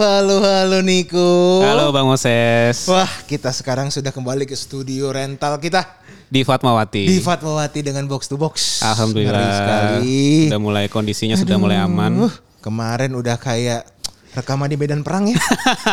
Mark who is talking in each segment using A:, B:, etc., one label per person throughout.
A: Halo, halo, Niko.
B: Halo Bang Moses.
A: Wah, kita sekarang sudah kembali ke studio rental kita
B: Di Fatmawati.
A: di Fatmawati dengan box to box.
B: Alhamdulillah.
A: Ngeri sekali.
B: Udah mulai kondisinya sudah mulai aman.
A: Kemarin udah kayak rekaman di medan perang ya.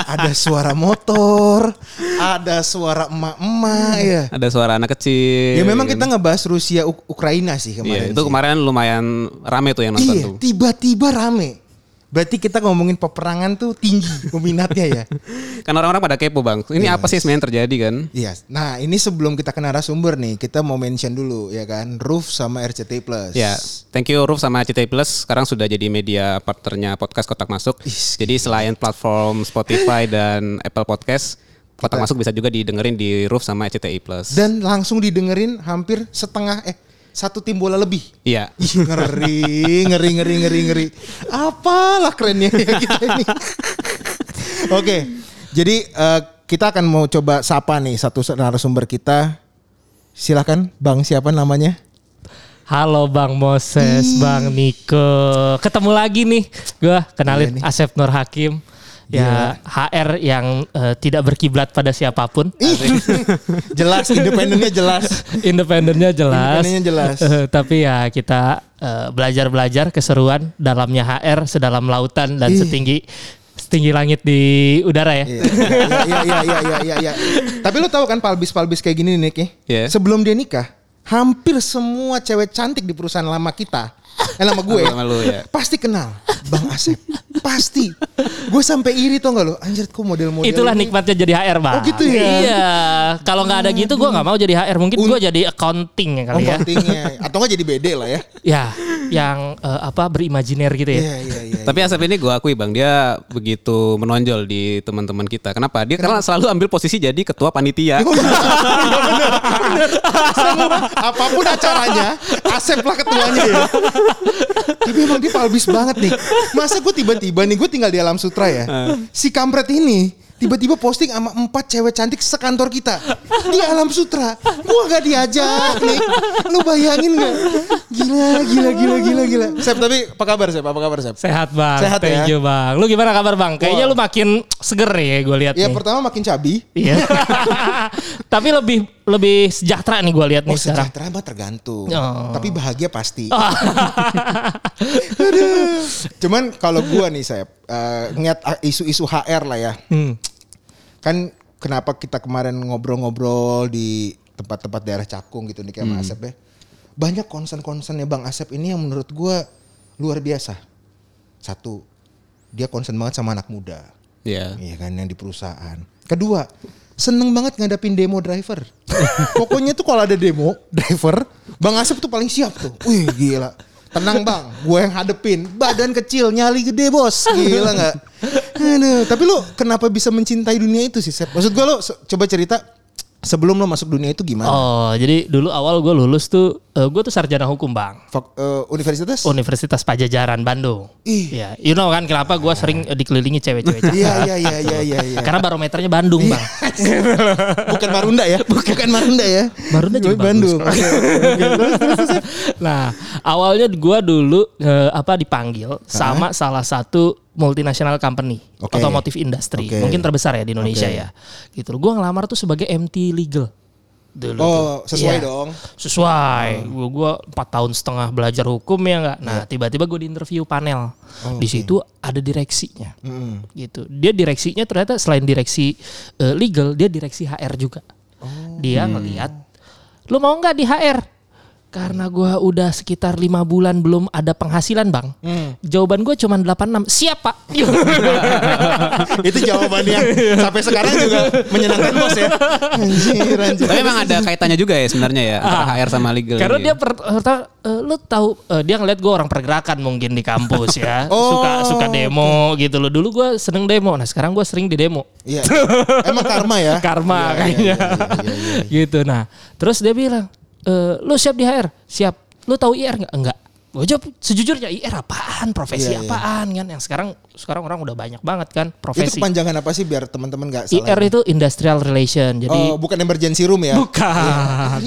A: ada suara motor, ada suara emak-emak ya.
B: Ada suara anak kecil.
A: Ya memang kita ngebahas Rusia Uk- Ukraina sih
B: Iya,
A: kemarin.
B: itu
A: sih.
B: kemarin lumayan rame tuh yang nonton
A: Iya,
B: tuh.
A: tiba-tiba rame. Berarti kita ngomongin peperangan tuh tinggi peminatnya ya.
B: Kan orang-orang pada kepo bang. Ini apa sih sebenarnya terjadi kan?
A: Iya. Nah, ini sebelum kita ke narasumber nih, kita mau mention dulu ya kan, Roof sama RCT Plus.
B: Ya, thank you Ruf sama CT Plus sekarang sudah jadi media partnernya podcast Kotak Masuk.
A: Is,
B: Jadi selain platform Spotify dan Apple Podcast, Kotak Masuk bisa juga didengerin di Ruf sama CTI Plus.
A: Dan langsung didengerin hampir setengah eh satu tim bola lebih.
B: Iya.
A: Ih, ngeri, ngeri, ngeri, ngeri, ngeri. Apalah kerennya ya kita ini. Oke, jadi eh, kita akan mau coba sapa nih satu narasumber kita. Silakan, Bang siapa namanya?
C: Halo Bang Moses, Bang Niko. Ketemu lagi nih. Gua kenalin
A: Iya nih.
C: Asep Nur Hakim. Ya, HR yang eh, tidak berkiblat pada siapa
A: pun. Jelas, independennya jelas.
C: Independennya jelas.
A: Independennya jelas.
C: Eh, tapi ya kita eh, belajar-belajar keseruan dalamnya HR sedalam lautan dan
A: Ih.
C: setinggi setinggi langit di udara ya.
A: Iya, iya, iya, iya, iya, iya, iya. Tapi lu tahu kan palbis-palbis kayak gini nih, Nick ya?
B: Iya.
A: Sebelum dia nikah, hampir semua cewek cantik di perusahaan lama kita, eh lama gue,
B: Sama lu ya.
A: pasti kenal Bang Asep. Pasti. Gue sampai iri tuh nggak lo? Anjir kok model-model
C: Itulah
A: ini-
C: nikmatnya jadi HR, Bang.
A: Oh, gitu ya?
C: Iya. Kalau nggak ada gitu gua nggak mau jadi HR. Mungkin gua jadi accounting ya kali ya.
A: pentingnya. Atau nggak jadi BD lah ya?
C: Ya, yang eh, apa berimajiner gitu ya.
A: Iya, iya, iya.
B: Tapi Asep ini gue akui bang, dia begitu menonjol di teman-teman kita. Kenapa? Dia karena selalu ambil posisi jadi ketua panitia.
A: Oh, iya. Semua, apa pun acaranya, Asep lah ketuanya ya. Tapi emang dia palbis banget nih. Masa gue tiba-tiba nih, gue tinggal di Alam Sutra ya. Si kampret ini tiba-tiba posting sama empat cewek cantik sekantor kita di Alam Sutra. Gue gak diajak nih. Lu bayangin gak? Gila, gila, gila, gila, gila. Sep, tapi apa kabar Sep? Apa kabar Sep?
C: Sehat bang,
A: Sehat
C: thank
A: ya?
C: you bang. Lu gimana kabar bang? Kayaknya
A: Wah.
C: lu makin seger ya gue lihat
A: Ya
C: nih.
A: pertama makin cabi.
C: Iya. Tapi lebih lebih sejahtera nih gue lihat
A: Oh
C: nih sekarang.
A: sejahtera mah tergantung.
C: Oh.
A: Tapi bahagia pasti. Aduh. Cuman kalau gua nih saya ngeliat ah, isu-isu HR lah ya.
C: Hmm.
A: Kan kenapa kita kemarin ngobrol-ngobrol di tempat-tempat daerah Cakung gitu nih kayak Mas Asep ya. Banyak concern-concernnya Bang Asep ini yang menurut gua luar biasa. Satu, dia concern banget sama anak muda.
B: Iya.
A: Iya kan yang di perusahaan. Kedua, seneng banget ngadapin demo driver. Pokoknya tuh kalau ada demo driver, Bang Asep tuh paling siap tuh. Wih gila. Tenang bang, gue yang hadepin. Badan kecil, nyali gede bos. Gila nggak? Aduh, tapi lu kenapa bisa mencintai dunia itu sih Sep? Maksud gue lo coba cerita sebelum lo masuk dunia itu gimana?
C: Oh, jadi dulu awal gue lulus tuh, gue tuh sarjana hukum bang.
A: Fak- eh, universitas?
C: Universitas Pajajaran Bandung.
A: Ih.
C: Iya, you know kan kenapa gue sering eh, dikelilingi cewek-cewek.
A: Iya iya iya iya iya. iya.
C: Karena barometernya Bandung bang.
A: Bukan Marunda ya? Bukan Marunda ya?
C: Marunda juga
A: Bandung.
C: Nah, awalnya gua dulu eh, apa dipanggil sama salah satu multinational company
A: Oke.
C: otomotif industry,
A: Oke.
C: mungkin terbesar ya di Indonesia
A: Oke.
C: ya. Gitu. Gua ngelamar tuh sebagai MT legal. Dulu
A: Oh,
C: tuh.
A: sesuai
C: Iya.
A: dong.
C: Sesuai. Gua gua 4 tahun setengah belajar hukum ya enggak. Nah, tiba-tiba gue di interview panel.
A: Oh,
C: di situ ada direksinya.
A: Mm.
C: Gitu. Dia direksinya ternyata selain direksi eh, legal, dia direksi HR juga.
A: Oh.
C: Dia ngelihat lu mau nggak di HR? Karena gua udah sekitar lima bulan belum ada penghasilan bang.
A: Hmm.
C: Jawaban gue cuma 86. Siap pak.
A: itu jawabannya yang sampai sekarang juga menyenangkan bos ya. Anjir, anjir.
B: Tapi emang ada kaitannya juga ya sebenarnya ya antara
C: Ah.
B: HR sama legal.
C: Karena
B: ini
C: dia
B: ya?
C: per, pertama, eh, lu tahu eh, dia ngeliat gue orang pergerakan mungkin di kampus ya.
A: Oh,
C: suka suka demo gitu loh. Dulu gue seneng demo. Nah sekarang gue sering di demo.
A: Iya. Emang karma ya?
C: Karma
A: iya,
C: kayaknya.
A: iya, iya, iya, iya.
C: gitu. Nah terus dia bilang, e, lu siap di HR? Siap. Lu tahu IR nggak? Enggak. Gue jawab sejujurnya IR apaan? Profesi
A: Iya, iya.
C: apaan kan? Yang sekarang sekarang orang udah banyak banget kan
A: Itu
C: profesi.
A: kepanjangan apa sih biar teman-teman nggak salah?
C: IR itu industrial relation. Jadi
A: Oh, bukan emergency room ya?
C: bukan.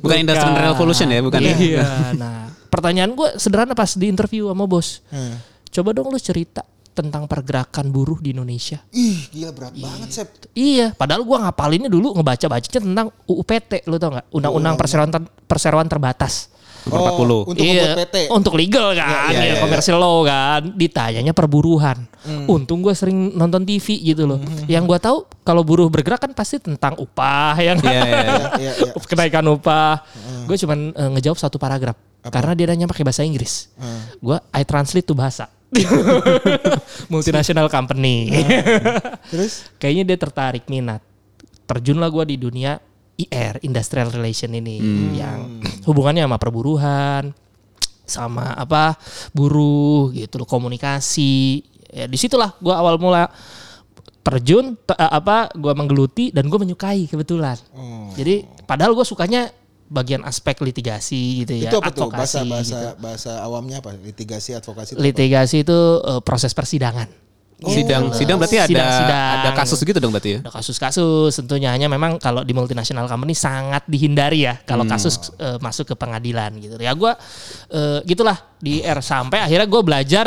B: bukan industrial revolution ya, bukan ya?
C: Iya. Nah, pertanyaan gue sederhana pas di interview sama bos.
A: Hmm.
C: Coba dong lu cerita tentang pergerakan buruh di Indonesia.
A: Ih, gila berat banget, Sep.
C: Iya, padahal gua ngapalinnya dulu ngebaca-bacanya tentang UUPT, lu tau nggak? Undang-undang perseroan ter- perseroan terbatas.
B: Nomor 40.
A: Oh, Untuk
C: iya,
A: PT.
C: untuk legal kan,
A: Iya,
C: ya,
A: iya, iya.
C: commercial law kan. Ditanyanya perburuhan. Untung gue sering nonton TV gitu loh. Yang gua tahu kalau buruh bergerak kan pasti tentang upah yang
B: Iya, iya, iya.
A: Iya, iya.
C: kenaikan upah. Gue cuman eh, ngejawab satu paragraf karena dia nanya pakai bahasa Inggris. Gua I translate tuh bahasa. Multinational company.
A: Terus?
C: Kayaknya dia tertarik minat. Terjunlah gua di dunia IR, industrial relation ini yang hubungannya sama perburuhan, sama apa buruh gitu loh, komunikasi. Ya di situlah gua awal mula terjun te- eh, apa gua menggeluti dan gue menyukai kebetulan. Jadi padahal gue sukanya bagian aspek litigasi gitu ya,
A: itu apa tuh?
C: advokasi.
A: Bahasa bahasa
C: gitu.
A: bahasa awamnya apa? Litigasi, advokasi. itu apa?
C: Litigasi itu eh, proses persidangan.
B: sidang, sidang berarti ada
C: Sidang, sidang.
B: ada kasus gitu dong berarti ya.
C: Ada kasus-kasus tentunya hanya memang kalau di multinasional company sangat dihindari ya kalau kasus eh, masuk ke pengadilan gitu. Ya gua eh, gitulah di R sampai akhirnya gue belajar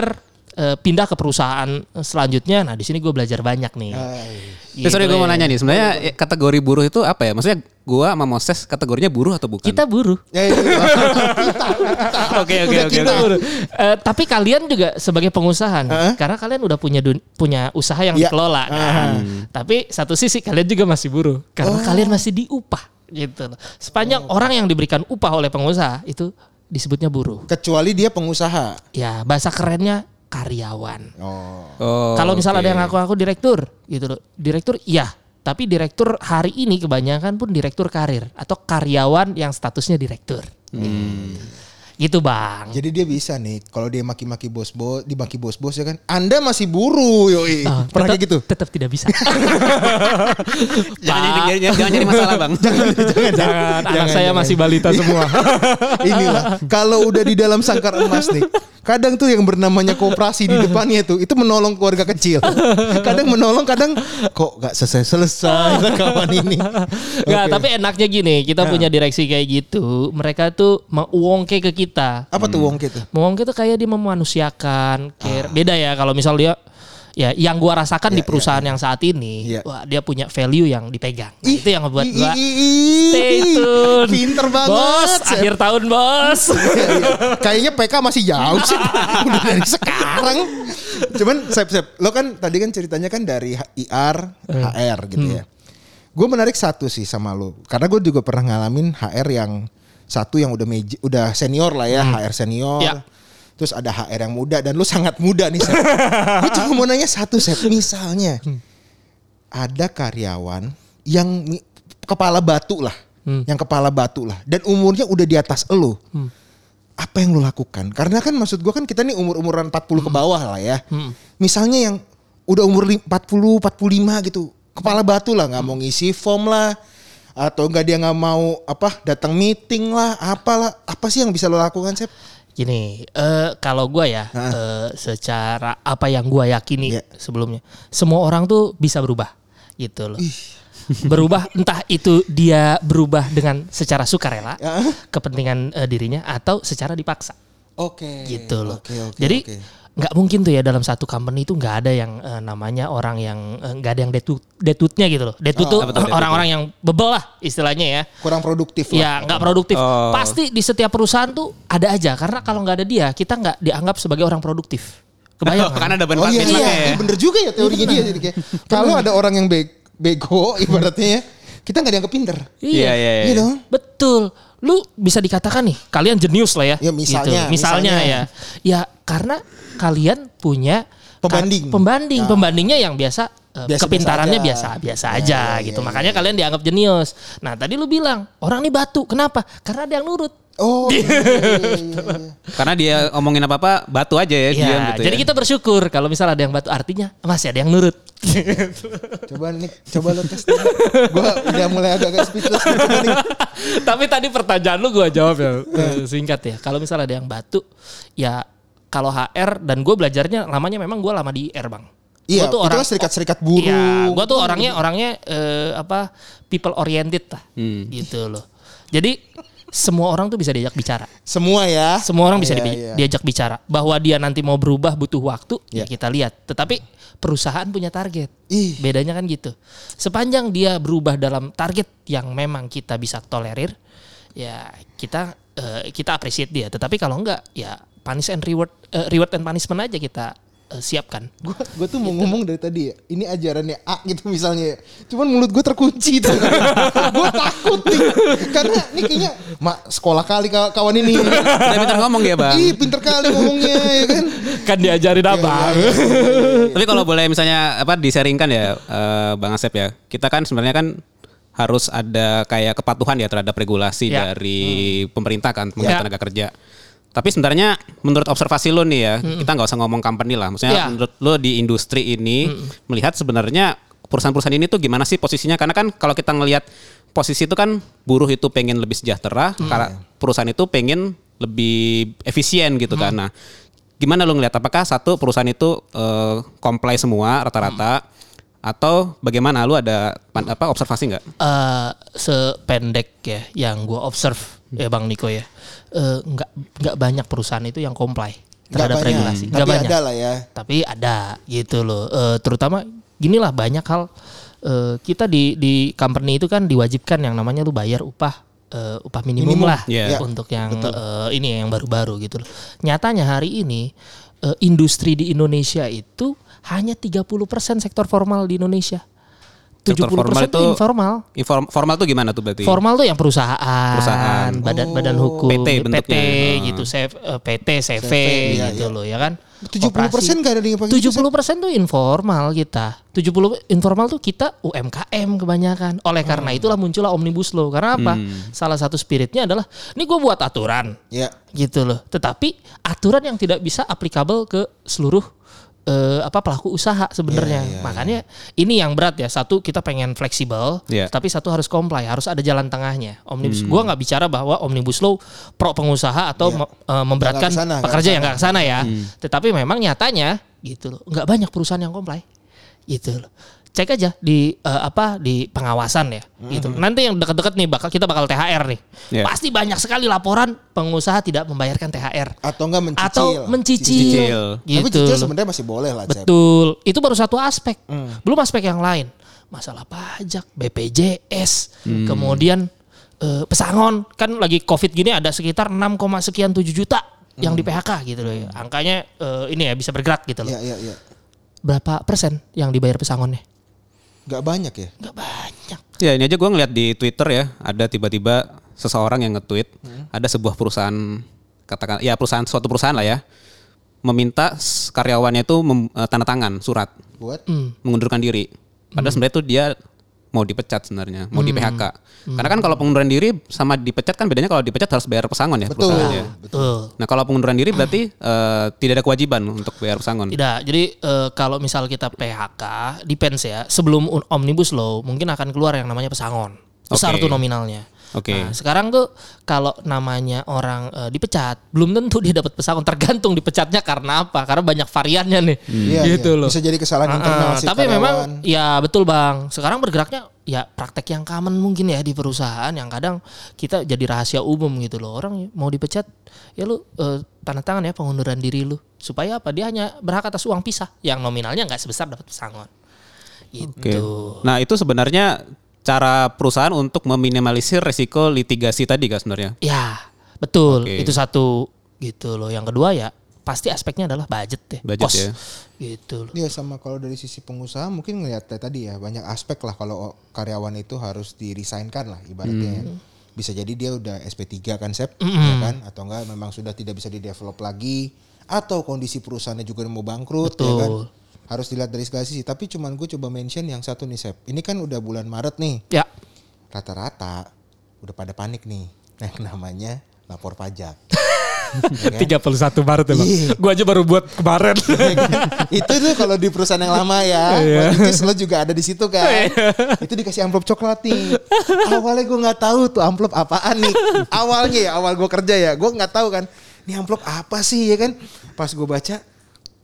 C: eh, pindah ke perusahaan selanjutnya. Nah di sini gue belajar banyak nih.
A: Hai.
B: Terus sorry gue mau
C: ya.
B: nanya nih, sebenarnya eh, kategori buruh itu apa ya? Maksudnya gua sama Moses kategorinya buruh atau bukan?
C: Kita buruh.
A: Ya, ya.
C: Oke oke oke. Eh, tapi kalian juga sebagai pengusaha,
A: Heeh.
C: karena kalian udah punya dun- punya usaha yang
A: Iya.
C: dikelola. kan. Tapi satu sisi kalian juga masih buruh, karena kalian masih diupah gitu. loh. Sepanjang orang yang diberikan upah oleh pengusaha itu disebutnya buruh.
A: Kecuali dia pengusaha.
C: Ya bahasa kerennya karyawan.
A: Oh.
B: Oh,
C: Kalau misalnya
B: oke.
C: ada yang ngaku-ngaku direktur, gitu loh. Direktur iya, tapi direktur hari ini kebanyakan pun direktur karir atau karyawan yang statusnya direktur. Gitu bang.
A: Jadi dia bisa nih kalau dia maki-maki bos-bos, dimaki bos-bos ya kan. Anda masih buruh, yoi.
C: Ah,
A: Pernah
C: tetap-
A: kayak gitu?
C: Tetap tidak bisa.
B: Jangan nyari, jangan, jangan nyari masalah bang.
A: jangan, jangan,
C: Jangan, anak
A: jangan,
C: saya
A: jangan.
C: masih balita semua.
A: Inilah kalau udah di dalam sangkar emas nih. Kadang tuh yang bernamanya koperasi di depannya tuh itu menolong keluarga kecil. Kadang menolong, kadang kok gak selesai-selesai kawan ini.
C: Nggak,
A: Oke.
C: tapi enaknya gini, kita punya direksi kayak gitu. Mereka tuh mau ke kita.
A: Apa tuh wong gitu?
C: Wongke tuh kayak dia memanusiakan. Kayak beda ya kalau misal dia ya yang gua rasakan di perusahaan yang saat ini,
A: Iya.
C: wah dia punya value yang dipegang. Nah, itu yang ngebuat
A: Ih,
C: gua
A: ih, ih,
C: stay
A: ih.
C: tune.
A: Pinter banget.
C: Bos, akhir tahun, Bos.
A: Iya, iya. Kayaknya PK masih jauh sih. Udah dari sekarang. Cuman Sep Sep, lo kan tadi kan ceritanya kan dari IR, HR gitu ya. Gue menarik satu sih sama lo, karena gue juga pernah ngalamin HR yang satu yang udah meji, udah senior lah ya, HR senior.
C: Ya.
A: Terus ada HR yang muda dan lu sangat muda nih gue cuma mau nanya satu Sep, misalnya ada karyawan yang kepala batu lah, yang kepala batu lah, dan umurnya udah di atas elu. Apa yang lu lakukan? Karena kan maksud gua kan kita nih umur-umuran 40 ke bawah lah ya. Misalnya yang udah umur lim- 40, 45 gitu, kepala batu lah, nggak mau ngisi form lah, atau enggak dia nggak mau apa datang meeting lah, apalah, apa sih yang bisa lo lakukan Sep?
C: Gini, eh, kalau gua ya, eh, secara apa yang gua yakini
A: Iya.
C: sebelumnya, semua orang tuh bisa berubah, gitu loh. berubah entah itu dia berubah dengan secara sukarela, kepentingan eh, dirinya, atau secara dipaksa,
A: Oke.
C: gitu loh.
A: Oke, oke,
C: Jadi
A: oke.
C: Nggak mungkin tuh ya dalam satu company itu nggak ada yang eh, namanya orang yang eh, nggak ada yang detut detutnya gitu loh. Detut
B: apa tuh
C: orang-orang yang bebel lah istilahnya ya.
A: kurang produktif lah.
C: Ya nggak produktif.
B: Oh.
C: Pasti di setiap perusahaan tuh ada aja karena kalau nggak ada dia kita nggak dianggap sebagai orang produktif. Kebayang? kan?
B: Karena ada ban
A: Oh iya, iya,
B: ya.
A: bener juga ya teorinya dia. Jadi kayak, kalau ada orang yang be- bego ibaratnya ya, kita nggak dianggap pinter.
B: Iya, iya, iya.
A: Iya dong.
C: Betul. Lu bisa dikatakan nih kalian jenius lah ya.
A: Ya, misalnya,
C: Gitu. misalnya,
A: misalnya.
C: ya. Ya karena kalian punya
A: Pembanding.
C: pembanding,
A: Ya.
C: pembandingnya yang biasa eh,
A: Biasa-biasa
C: kepintarannya
A: aja.
C: biasa biasa
A: Ya,
C: aja
A: ya,
C: gitu.
A: ya,
C: Makanya kalian dianggap jenius. Nah, tadi lu bilang orang nih batu. Kenapa? Karena ada yang nurut.
A: Oh, iya, iya, iya, iya.
B: Karena dia omongin apa-apa batu aja ya,
C: Ya,
B: diam gitu
C: jadi
B: ya.
C: kita bersyukur kalau misal ada yang batu artinya masih ada yang nurut.
A: coba nih, coba lo tes. Gua udah mulai agak-agak speechless. nih.
C: Tapi tadi pertanyaan lu gue jawab ya eh, singkat ya. Kalau misalnya ada yang batu, ya kalau HR dan gue belajarnya lamanya memang gue lama di IR bang.
A: Iya,
C: Gua tuh
A: itu kan serikat-serikat buruh.
C: Iya, gue tuh orangnya orangnya eh, apa people oriented lah,
B: Hmm.
C: gitu loh. Jadi semua orang tuh bisa diajak bicara.
A: Semua ya.
C: Semua orang bisa
A: Iya,
C: dibi-
A: iya.
C: diajak bicara. Bahwa dia nanti mau berubah butuh waktu,
A: Iya.
C: ya kita lihat. Tetapi perusahaan punya target.
A: Ih.
C: Bedanya kan gitu. Sepanjang dia berubah dalam target yang memang kita bisa tolerir, ya kita eh, kita appreciate dia. Tetapi kalau enggak, ya punish and reward, eh, reward and punishment aja kita eh, siapkan.
A: Gue gue tuh mau ngomong dari tadi ya. Ini ajarannya A gitu misalnya. ya. Cuman mulut gue terkunci tuh. gue takut nih. Karena ini kayaknya mak sekolah kali kaw- kawan ini.
B: Udah pintar ngomong ya bang.
A: Ih pinter kali ngomongnya ya kan.
C: Kan diajarin abang.
B: Tapi kalau boleh misalnya apa disaringkan ya eh, Bang Asep ya. Kita kan sebenarnya kan harus ada kayak kepatuhan ya terhadap regulasi
C: Ya.
B: dari pemerintah kan mengenai
C: Ya.
B: tenaga kerja. Tapi sebenarnya menurut observasi lo nih ya, kita nggak usah ngomong company lah. Maksudnya
C: Ya.
B: menurut lo di industri ini melihat sebenarnya perusahaan-perusahaan ini tuh gimana sih posisinya? Karena kan kalau kita ngelihat posisi itu kan buruh itu pengen lebih sejahtera, karena perusahaan itu pengen lebih efisien gitu kan. Nah, gimana lo ngelihat apakah satu perusahaan itu eh, comply semua rata-rata atau bagaimana lu ada apa observasi nggak?
C: eh sependek ya yang gue observe ya Bang Niko ya eh, nggak nggak banyak perusahaan itu yang comply terhadap
A: banyak.
C: regulasi
A: Tapi
C: nggak banyak
A: ada lah ya.
C: tapi ada gitu loh Eh, terutama ginilah banyak hal eh, kita di di company itu kan diwajibkan yang namanya lu bayar upah eh, upah minimum,
A: Minimum.
C: lah
B: Iya.
C: untuk yang eh, ini yang baru-baru gitu loh nyatanya hari ini eh, industri di Indonesia itu hanya 30% sektor formal di Indonesia 70%
B: formal
C: itu
B: itu-
C: informal
B: Inform, formal tuh gimana tuh berarti?
C: Formal tuh yang perusahaan,
B: Perusahaan.
C: badan badan hukum,
B: PT bentuknya.
C: gitu, CV, eh, PT, CV,
A: iya,
C: gitu
A: iya.
C: loh ya kan.
A: 70 persen gak ada yang pakai
C: Tujuh puluh persen tuh informal kita. 70 informal tuh kita UMKM kebanyakan. Oleh karena
A: Hmm.
C: itulah muncullah omnibus law. Karena apa? Salah satu spiritnya adalah, ini gue buat aturan,
A: Ya.
C: gitu loh. Tetapi aturan yang tidak bisa applicable ke seluruh eh, apa pelaku usaha sebenarnya.
A: Iya, iya,
C: Makanya ini yang berat ya. Satu kita pengen fleksibel,
B: Iya.
C: tapi satu harus comply, harus ada jalan tengahnya. Omnibus.
A: Hmm.
C: Gua nggak bicara bahwa omnibus law pro pengusaha atau
A: Iya.
C: me- eh, memberatkan
A: Nggak ke sana,
C: pekerja yang
A: ke sana.
C: nggak ke sana ya.
B: Hmm.
C: Tetapi memang nyatanya gitu loh, nggak banyak perusahaan yang comply. Gitu loh. Cek aja di eh, apa di pengawasan ya, gitu. Nanti yang dekat-dekat nih bakal kita bakal THR nih.
B: Iya.
C: Pasti banyak sekali laporan pengusaha tidak membayarkan THR
A: Atau enggak mencicil.
C: atau mencicil,
B: Mencicil.
C: gitu.
A: Tapi cicil sebenarnya masih boleh lah, Cep.
C: Betul. Itu baru satu aspek.
A: Hmm.
C: Belum aspek yang lain. Masalah pajak, BPJS,
A: Hmm.
C: kemudian eh, pesangon kan lagi Covid gini ada sekitar 6, sekian 7 juta yang di PHK gitu loh ya. Angkanya eh, ini ya bisa bergerak gitu loh.
A: Iya, iya, iya.
C: Berapa persen yang dibayar pesangonnya?
A: Gak banyak ya.
C: Nggak banyak.
B: Ya ini aja gue ngeliat di Twitter ya, ada tiba-tiba seseorang yang nge-tweet, ada sebuah perusahaan katakan ya perusahaan suatu perusahaan lah ya, meminta karyawannya itu mem- eh, tanda tangan surat
A: Buat
C: Hmm.
B: mengundurkan diri. Padahal sebenarnya itu dia mau dipecat sebenarnya, mau di PHK. Karena kan kalau pengunduran diri sama dipecat kan bedanya kalau dipecat harus bayar pesangon ya
A: betul.
B: perusahaannya.
C: Betul.
B: Nah kalau pengunduran diri berarti eh, tidak ada kewajiban untuk bayar pesangon.
C: Tidak. Jadi eh, kalau misal kita PHK, depends ya. Sebelum omnibus law mungkin akan keluar yang namanya pesangon. Besar
B: Oke.
C: tuh nominalnya.
B: Oke.
C: Nah, sekarang tuh kalau namanya orang eh, dipecat, belum tentu dia dapat pesangon. Tergantung dipecatnya karena apa? Karena banyak variannya nih.
A: Iya,
C: gitu
A: iya.
C: loh.
A: Bisa jadi kesalahan internal si
C: tapi
A: karyawan.
C: memang ya betul bang. Sekarang bergeraknya ya praktek yang common mungkin ya di perusahaan yang kadang kita jadi rahasia umum gitu loh. Orang mau dipecat ya lu eh, tanda tangan ya pengunduran diri lu supaya apa? Dia hanya berhak atas uang pisah yang nominalnya nggak sebesar dapat pesangon. Gitu.
B: Oke. Nah itu sebenarnya cara perusahaan untuk meminimalisir resiko litigasi tadi kan sebenarnya.
C: Ya betul.
B: Oke.
C: Itu satu gitu loh. Yang kedua ya pasti aspeknya adalah budget ya.
B: Budget
C: cost.
B: ya.
C: Gitu loh.
A: Iya sama kalau dari sisi pengusaha mungkin ngeliat tadi ya banyak aspek lah kalau karyawan itu harus dirisainkan lah ibaratnya. Bisa jadi dia udah SP3 kan Sep, ya kan? Atau enggak memang sudah tidak bisa di-develop lagi atau kondisi perusahaannya juga mau bangkrut ya kan. Harus dilihat dari segala sisi, tapi cuman gue coba mention yang satu nih Sep. Ini kan udah bulan Maret nih.
C: Ya.
A: Rata-rata udah pada panik nih. Nah, namanya lapor pajak.
C: 31 Maret ya
A: Bang. Iya.
C: Gue aja baru buat kemarin.
A: itu tuh kalau di perusahaan yang lama ya, Waktu itu lo juga ada di situ kan. itu dikasih amplop coklat nih. Awalnya gue nggak tahu tuh amplop apaan nih. Awalnya ya, awal gue kerja ya, gue nggak tahu kan. Ini amplop apa sih ya kan? Pas gue baca,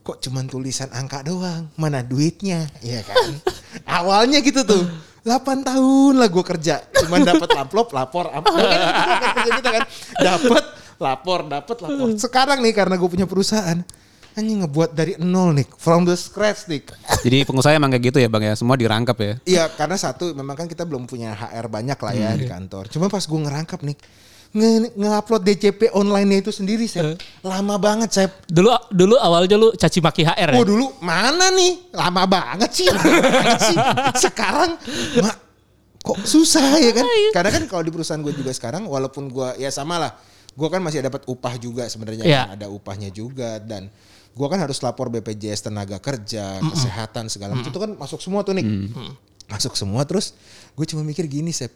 A: kok cuman tulisan angka doang, mana duitnya, ya kan? Awalnya gitu tuh. 8 tahun lah gue kerja, cuman dapat amplop, lapor, amplop. Kan itu gua kan kerja kita kan, dapat lapor, dapat lapor. Sekarang nih karena gue punya perusahaan, anjing ngebuat dari nol nih, from the scratch nih.
B: Jadi pengusaha emang kayak gitu ya bang ya, semua dirangkap ya.
A: Iya karena satu memang kan kita belum punya HR banyak lah ya di kantor. Cuma pas gue ngerangkap nih nge- nge-upload DCP online-nya itu sendiri Sep. Lama banget Sep.
C: Dulu dulu awalnya lu caci maki HR ya.
A: Oh dulu mana nih? Lama banget sih. lama banget sih. Sekarang mak kok susah ya kan? Karena kan kalau di perusahaan gue juga sekarang walaupun gue ya sama lah. Gue kan masih dapat upah juga sebenarnya
C: Iya.
A: kan ada upahnya juga dan gue kan harus lapor BPJS tenaga kerja, kesehatan segala macam itu kan masuk semua tuh nih. Masuk semua terus gue cuma mikir gini Sep.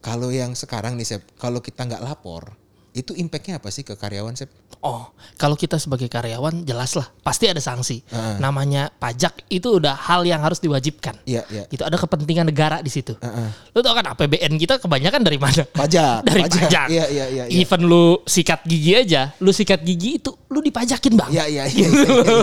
A: Kalau yang sekarang nih kalau kita nggak lapor, itu impactnya apa sih ke karyawan Sep?
C: Oh, kalau kita sebagai karyawan jelas lah pasti ada sanksi. Namanya pajak itu udah hal yang harus diwajibkan.
A: Iya, iya.
C: Itu ada kepentingan negara di situ.
A: Heeh.
C: Lu tau kan APBN kita kebanyakan dari mana?
A: Pajak,
C: dari
A: pajak.
C: pajak.
A: Iya, iya, iya, iya.
C: Even lu sikat gigi aja, lu sikat gigi itu lu dipajakin bang.
A: Iya iya iya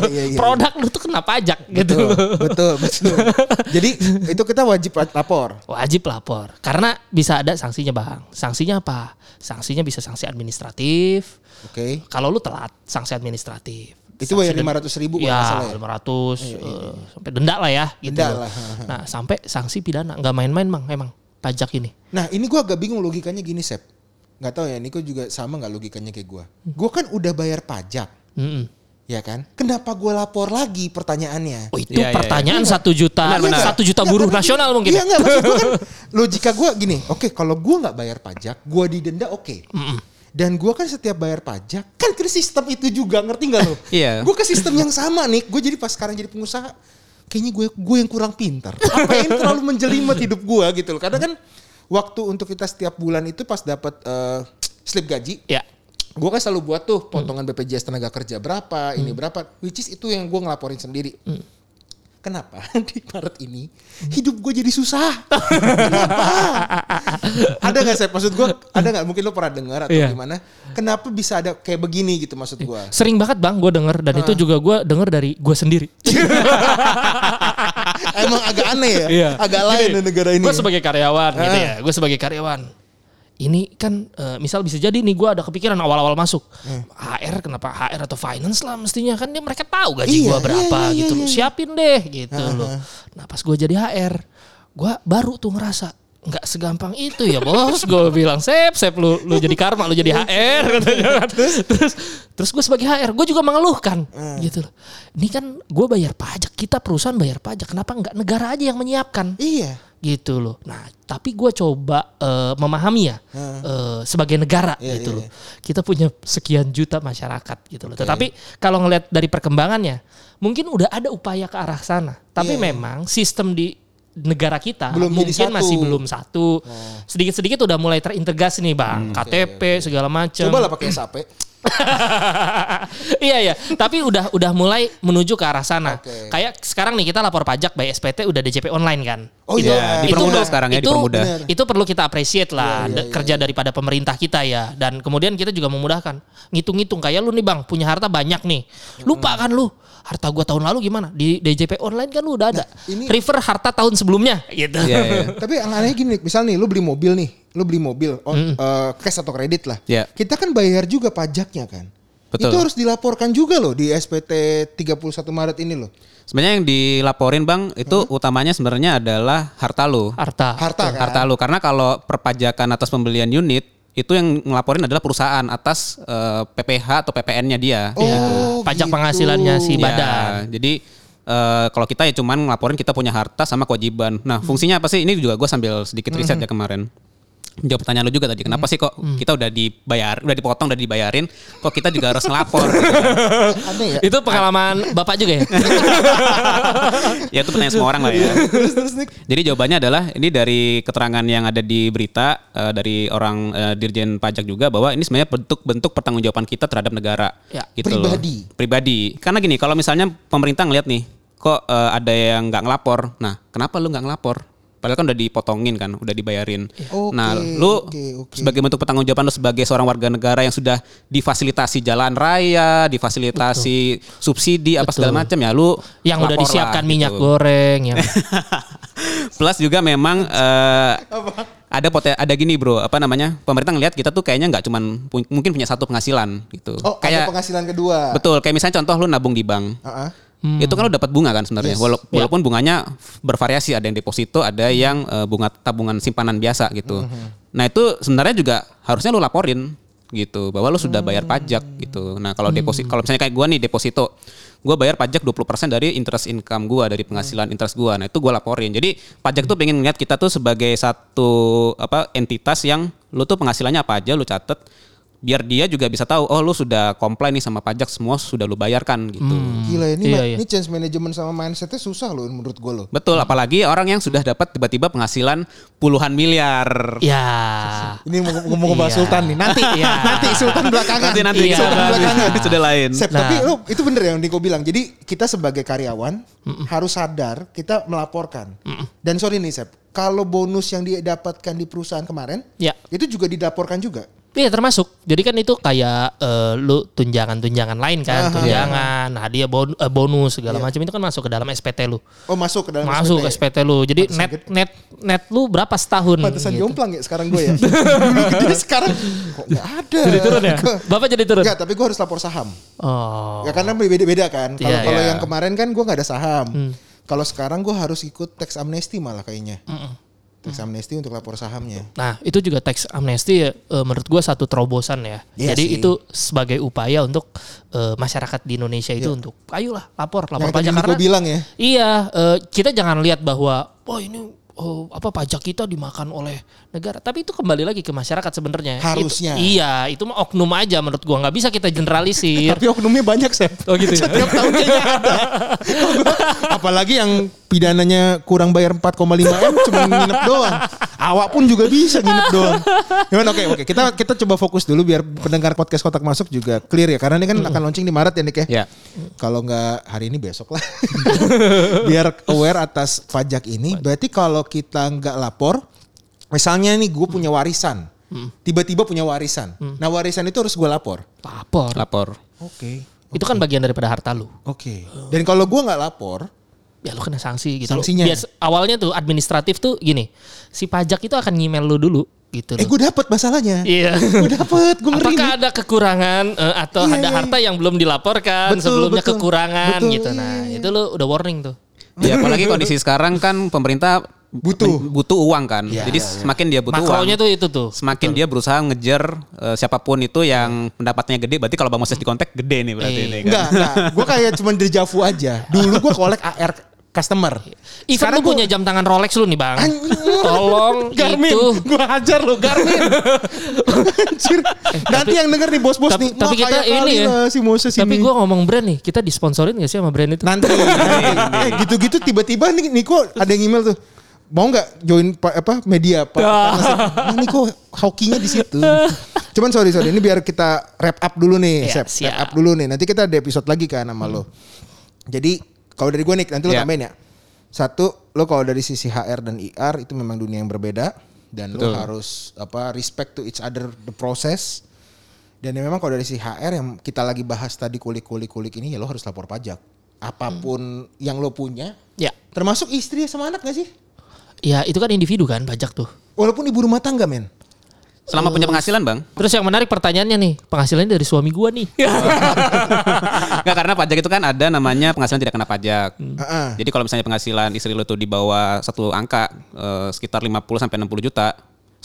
A: iya iya.
C: Produk lu tuh kena pajak gitu.
A: Betul, betul, betul. Jadi itu kita wajib lapor.
C: Wajib lapor karena bisa ada sanksinya bang. Sanksinya apa? Sanksinya bisa sanksi administratif.
A: Oke.
C: Kalau lu telat, sanksi administratif.
A: Itu bayar lima ratus ribu salah
C: Ya,
A: ya.
C: lima ratus eh, sampai denda lah ya. Gitu.
A: Denda lah.
C: Nah, sampai sanksi pidana, nggak main-main bang, emang pajak ini.
A: Nah ini gua agak bingung logikanya gini Sep. Nggak tahu ya, Niko juga sama nggak logikanya kayak gua. Gua kan udah bayar pajak,
C: Mm-mm.
A: ya kan? Kenapa gua lapor lagi pertanyaannya?
C: Oh itu
B: Iya, iya,
C: pertanyaan satu juta,
B: Benar, benar.
C: satu juta buruh nasional mungkin.
A: Iya nggak maksud gua kan logika gua gini. Oke kalau gua nggak bayar pajak, gua didenda oke. Dan gua kan setiap bayar pajak kan ke sistem itu juga ngerti nggak lo?
B: Iya.
A: Gue ke sistem yang sama nih. Gue jadi pas sekarang jadi pengusaha, kayaknya gue gue yang kurang pintar. Apa yang terlalu menjelimet hidup gue gitu loh. Karena kan waktu untuk kita setiap bulan itu pas dapat eh, slip gaji,
C: Ya.
A: gue kan selalu buat tuh potongan BPJS tenaga kerja berapa, ini berapa, which is itu yang gue ngelaporin sendiri. Kenapa di Maret ini hidup gue jadi susah? Kenapa? ada nggak saya maksud gue? Ada nggak? Mungkin lo pernah dengar atau
C: Iya.
A: gimana? Kenapa bisa ada kayak begini gitu maksud gue?
C: Sering banget bang, gue denger dan itu juga gue denger dari gue sendiri.
A: Emang agak aneh ya?
C: Iya.
A: Agak lain nih negara ini.
C: Gue sebagai karyawan gitu
A: Ah.
C: ya. Gue sebagai karyawan. Ini kan eh, misal bisa jadi nih gue ada kepikiran awal-awal masuk. HR kenapa HR atau finance lah mestinya kan dia mereka tahu gaji
A: Iya,
C: gue berapa
A: iya, iya,
C: gitu
A: iya, iya.
C: Siapin deh gitu loh. Nah pas gue jadi HR, gue baru tuh ngerasa nggak segampang itu ya bos gue bilang sep sep lu lu jadi karma lu jadi HR katanya kan. terus terus gue sebagai HR gue juga mengeluhkan gitu loh ini kan gue bayar pajak kita perusahaan bayar pajak kenapa nggak negara aja yang menyiapkan
A: Iya.
C: Gitu loh. Nah, tapi gue coba eh, memahami ya eh, sebagai negara
A: Iya,
C: gitu
A: iya,
C: loh. Kita punya sekian juta masyarakat gitu loh. Tetapi kalau ngelihat dari perkembangannya, mungkin udah ada upaya ke arah sana. Tapi
A: Iya, iya.
C: memang sistem di negara kita
A: Belum
C: mungkin masih belum satu. Sedikit-sedikit udah mulai terintegrasi nih bang, KTP segala macam.
A: Coba lah pakai SAP.
C: iya iya, tapi udah udah mulai menuju ke arah sana.
A: Oke.
C: Kayak sekarang nih kita lapor pajak by SPT udah DJP online kan.
A: Oh
C: Itu-
A: iya.
B: dipermudah
C: itu-
B: sekarang ya,
C: itu,
B: dipermudah.
C: Itu perlu kita appreciate lah
A: Iya, iya,
C: da-
A: iya,
C: kerja daripada pemerintah kita ya. Dan kemudian kita juga memudahkan. Ngitung-ngitung kayak lu nih Bang, punya harta banyak nih. Lupa kan lu? Harta gua tahun lalu gimana? Di DJP online kan lu udah ada.
A: Nah, ini-
C: Refer harta tahun sebelumnya gitu.
B: Iya, iya.
A: Tapi yang anehnya gini, misal nih lu beli mobil nih, lu beli mobil on, eh, cash atau kredit lah.
B: Iya.
A: Kita kan bayar juga pajaknya kan.
B: Betul.
A: Itu harus dilaporkan juga loh di SPT 31 Maret ini loh.
B: Sebenarnya yang dilaporin bang itu utamanya sebenarnya adalah harta lu.
C: Harta.
A: Harta kan.
B: Harta lu karena kalau perpajakan atas pembelian unit itu yang ngelaporin adalah perusahaan atas eh, PPH atau PPN-nya dia.
A: Oh,
C: Pajak
A: gitu.
C: penghasilannya si
B: Ya,
C: badan.
B: jadi eh, kalau kita ya cuman ngelaporin kita punya harta sama kewajiban. Nah fungsinya apa sih? Ini juga gue sambil sedikit riset ya kemarin. Jawab pertanyaan lu juga tadi. Kenapa sih kok kita udah dibayar, udah dipotong, udah dibayarin, kok kita juga harus ngelapor? gitu kan?
A: Ya.
C: Itu pengalaman Bapak juga ya?
B: ya itu pertanyaan semua orang lah ya.
A: Nick.
B: Jadi jawabannya adalah ini dari keterangan yang ada di berita eh, dari orang eh, Dirjen Pajak juga bahwa ini sebenarnya bentuk-bentuk pertanggungjawaban kita terhadap negara.
C: Ya,
B: gitu loh.
A: pribadi.
B: Pribadi. Karena gini, kalau misalnya pemerintah ngeliat nih, kok eh, ada yang nggak ngelapor. Nah, kenapa lu nggak ngelapor? Padahal kan udah dipotongin kan, udah dibayarin.
A: Oke,
B: nah, lu
A: oke, oke.
B: sebagai bentuk pertanggungjawaban lu sebagai seorang warga negara yang sudah difasilitasi jalan raya, difasilitasi subsidi apa segala macam ya, lu
C: Yang udah
B: lapor lah,
C: disiapkan
B: gitu.
C: minyak goreng yang
B: Plus juga memang eh, ada poten ada gini bro, apa namanya? Pemerintah ngelihat kita tuh kayaknya nggak cuman mungkin punya satu penghasilan gitu.
A: Oh, ada penghasilan kedua.
B: betul. Kayak misalnya contoh lu nabung di bank.
A: Heeh.
B: Itu kan lu dapat bunga kan sebenarnya.
A: Yes.
B: Wala- Walaupun bunganya bervariasi, ada yang deposito, ada yang eh, bunga tabungan simpanan biasa gitu. Nah, itu sebenarnya juga harusnya lu laporin gitu bahwa lu sudah bayar pajak gitu. Nah, kalau deposit kalau misalnya kayak gua nih deposito, gua bayar pajak 20% dari interest income gua dari penghasilan interest gua. Nah, itu gua laporin. Jadi, pajak tuh pengen ngeliat kita tuh sebagai satu apa entitas yang lu tuh penghasilannya apa aja lu catet biar dia juga bisa tahu oh lu sudah comply nih sama pajak semua sudah lu bayarkan gitu.
A: Gila ini
C: Iya,
A: ma-
C: iya.
A: ini change management sama mindsetnya susah loh menurut gue loh.
B: Betul, apalagi orang yang sudah dapat tiba-tiba penghasilan puluhan miliar.
C: Ya.
A: Ini mau ngomong ngebahas
C: Iya.
A: Sultan nih. Nanti
C: Iya.
A: nanti Sultan belakangan.
B: Nanti nanti
C: Iya,
A: Sultan
B: bahas
A: belakangan.
B: itu sudah lain.
A: Sep,
C: Nah.
A: tapi lu itu bener yang Niko bilang. Jadi kita sebagai karyawan harus sadar kita melaporkan. Dan sorry nih Sep, kalau bonus yang dia dapatkan di perusahaan kemarin,
C: Ya.
A: itu juga dilaporkan juga.
C: Iya termasuk. Jadi kan itu kayak eh, lu tunjangan-tunjangan lain kan, tunjangan, hadiah bon- eh, bonus segala macam itu kan masuk ke dalam SPT lu.
A: Oh masuk ke dalam
C: Masuk
A: SPT.
C: SPT lu. Jadi net net net lu berapa setahun?
A: Pantesan
C: gitu.
A: jomplang ya sekarang gue ya. Dulu gede sekarang kok nggak ada.
C: Jadi turun ya? Bapak jadi turun.
A: Enggak, tapi gue harus lapor saham.
C: Oh.
A: Ya karena beda-beda kan. Kalau
C: Iya,
A: kalau
B: iya.
A: yang kemarin kan gue nggak ada saham. Kalau sekarang gue harus ikut tax amnesty malah kayaknya. Tax amnesty untuk lapor sahamnya.
C: Nah, itu juga tax amnesty ya, eh, menurut gua satu terobosan ya.
A: Iya
C: Jadi
A: sih.
C: itu sebagai upaya untuk eh, masyarakat di Indonesia itu untuk ayolah lapor lapor
A: Yang
C: pajak karena
A: bilang ya.
C: Iya, eh, kita jangan lihat bahwa oh ini oh, apa pajak kita dimakan oleh negara, tapi itu kembali lagi ke masyarakat sebenarnya.
A: Harusnya.
C: Itu- iya, itu mah oknum aja menurut gua nggak bisa kita generalisir.
A: Tapi oknumnya banyak Sep.
C: Oh gitu ya?
A: Setiap tahun kayaknya ada. Apalagi yang pidananya kurang bayar 4,5 M cuma nginep doang. Awak pun juga bisa nginep doang. Gimana oke oke kita kita coba fokus dulu biar pendengar podcast kotak masuk juga clear ya karena ini kan akan launching di Maret ya Nick ya.
B: Ya.
A: Kalau nggak hari ini besok lah. biar aware atas pajak ini. Berarti kalau kita nggak lapor, misalnya nih gue punya warisan. Tiba-tiba punya warisan. Nah warisan itu harus gue lapor.
C: Lapor.
B: Lapor.
A: Oke.
C: Itu kan bagian daripada harta lu.
A: Oke. Dan kalau gue nggak lapor,
C: ya lu kena sanksi gitu.
A: Sanksinya?
C: Bias, awalnya tuh administratif tuh gini, si pajak itu akan ngemail lu dulu gitu.
A: eh gue dapat masalahnya.
C: Iya.
A: gue dapet, gue ngeri.
C: Apakah
A: nih.
C: ada kekurangan eh, atau
A: Iya,
C: ada
A: iya,
C: harta yang belum dilaporkan
A: Betul,
C: sebelumnya
A: betul.
C: kekurangan
A: Betul,
C: gitu.
A: iya,
C: Nah,
A: iya.
C: itu lu udah warning tuh.
B: Ya apalagi kondisi sekarang kan pemerintah
A: Butuh.
B: butuh uang kan.
A: Iya,
B: Jadi
A: iya, iya.
B: semakin dia butuh
C: Makronya
B: uang,
C: tuh itu tuh.
B: semakin dia berusaha ngejar eh, siapa pun itu yang pendapatnya gede. Berarti kalau Bang Moses dikontak gede nih berarti
C: Iya.
B: ini kan.
A: Enggak, enggak. Gue kayak cuma dejavu aja. Dulu gue kolek AR customer.
C: Even lu
A: gua-
C: punya jam tangan Rolex lu nih, Bang.
A: Anjir.
C: Tolong
A: Garmin,
C: itu
A: gue hajar lo Garmin. Anjir. Nanti yang denger nih bos-bos nih.
C: tapi kita ini ya.
A: si Moses
C: Tapi
A: ini.
C: gue ngomong brand nih, kita disponsorin gak sih sama brand itu?
A: nanti. Eh, gitu-gitu tiba-tiba nih Niko ada yang email tuh. Mau nggak join pa- apa media Pak? Nah, Niko hokinya di situ. Cuman sorry sorry ini biar kita wrap up dulu nih,
C: Iya,
A: Sep.
C: siap.
A: Wrap up dulu nih. Nanti kita ada episode lagi kan sama lo. Jadi kalau dari gue nih nanti lo
B: Iya.
A: tambahin ya. Satu, lo kalau dari sisi HR dan IR itu memang dunia yang berbeda dan lo
B: Betul.
A: harus apa respect to each other the process. Dan ya memang kalau dari sisi HR yang kita lagi bahas tadi kulik-kulik-kulik ini ya lo harus lapor pajak. Apa pun yang lo punya,
C: Ya.
A: termasuk istri sama anak gak sih?
C: Ya, itu kan individu kan pajak tuh.
A: Walaupun ibu rumah tangga men.
B: Selama punya penghasilan Bang.
C: Terus yang menarik pertanyaannya nih, penghasilannya dari suami gua nih.
B: Enggak karena pajak itu kan ada namanya penghasilan tidak kena pajak.
A: Heeh.
B: Jadi kalau misalnya penghasilan istri lo tuh di bawah satu angka eh, sekitar 50 sampai 60 juta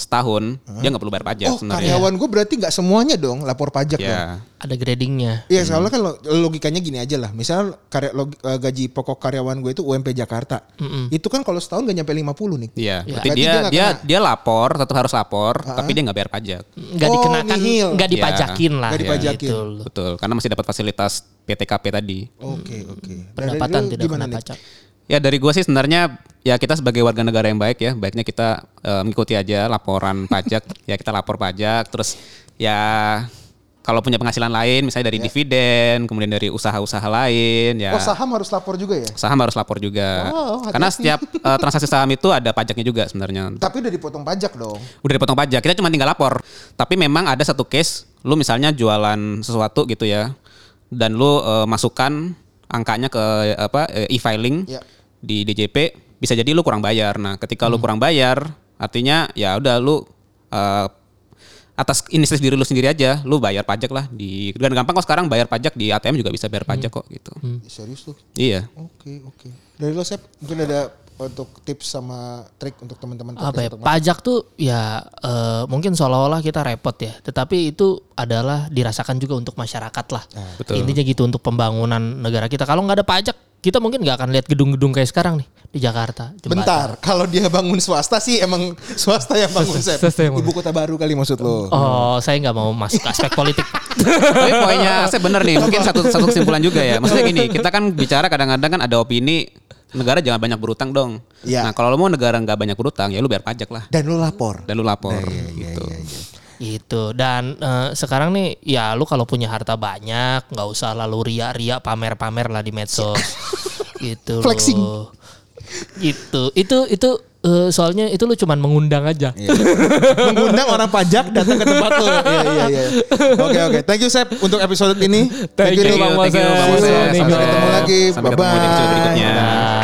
B: setahun, dia nggak perlu bayar pajak
A: Oh
B: sebenarnya.
A: karyawan gue berarti nggak semuanya dong lapor pajak dong.
B: Ya.
C: Ada gradingnya.
A: Iya soalnya kan lo- logikanya gini aja lah. Misal karya, log- eh, gaji pokok karyawan gue itu UMP Jakarta. Itu kan kalau setahun gak nyampe 50 nih.
B: Iya,
C: Ya.
B: berarti
A: Berarti
B: dia
A: dia
B: dia
A: kena.
B: dia lapor, tetap harus lapor, tapi dia nggak bayar pajak.
C: Nggak
A: Oh,
C: dikenakan,
A: nihil.
C: nggak
B: Ya.
C: dipajakin lah.
A: Nggak dipajakin.
C: Gitu loh.
B: Betul, karena masih dapat fasilitas PTKP tadi.
A: Oke oke. Dan dari
C: Pendapatan tidak kena
A: nih?
B: Ya dari gua sih sebenarnya ya kita sebagai warga negara yang baik ya, baiknya kita eh, mengikuti aja laporan pajak. Ya kita lapor pajak, terus ya kalau punya penghasilan lain, misalnya dari dividen, kemudian dari usaha-usaha lain, ya
A: Oh saham harus lapor juga ya?
B: saham harus lapor juga.
A: Oh.
B: Karena setiap eh, transaksi saham itu ada pajaknya juga sebenarnya.
A: Tapi udah dipotong pajak dong.
B: udah dipotong pajak kita cuma tinggal lapor tapi memang ada satu case lu misalnya jualan sesuatu gitu ya dan lu eh, masukkan angkanya ke apa e-filing
A: Ya.
B: Di DJP bisa jadi lu kurang bayar. Nah, ketika lu kurang bayar, artinya ya udah lu eh, atas inisiatif diri lu sendiri aja, lu bayar pajak lah di dan gampang kok sekarang bayar pajak di ATM juga bisa bayar pajak kok gitu.
A: Serius tuh.
B: Iya.
A: Oke, oke. Dari lo Sep, mungkin ada untuk tips sama trik untuk teman-teman
C: apa ya pajak tuh ya eh, mungkin seolah-olah kita repot ya tetapi itu adalah dirasakan juga untuk masyarakat lah
B: betul.
C: intinya gitu untuk pembangunan negara kita kalau nggak ada pajak kita mungkin nggak akan lihat gedung-gedung kayak sekarang nih di Jakarta jembatan.
A: Bentar, kalau dia bangun swasta sih emang swasta yang bangun Sep.
C: Swasta yang bangun.
A: Ibu kota baru kali maksud lo.
C: Oh, saya nggak mau masuk ke aspek politik.
B: Tapi poinnya saya bener nih, mungkin satu satu kesimpulan juga ya. Maksudnya gini, kita kan bicara kadang-kadang kan ada opini negara jangan banyak berutang dong.
A: Iya.
B: Nah, kalau lo mau negara nggak banyak berutang, ya lu bayar pajak lah
A: Dan lo lapor.
B: dan lu lapor
A: Iya,
B: gitu.
C: Gitu. Dan eh, sekarang nih ya lu kalau punya harta banyak nggak usah lalu ria-ria pamer-pamer lah di medsos. gitu. loh.
A: Flexing.
C: Gitu. Itu itu eh, soalnya itu lu cuman mengundang aja.
A: Iya. Mengundang orang pajak datang ke tempat lo. Iya, iya, iya. Oke, oke. Thank you Sep untuk episode ini.
C: Thank you,
B: Thank you, Bang
C: Moses. Sampai
B: Sampai
A: ketemu lagi.
B: Sampai ketemu di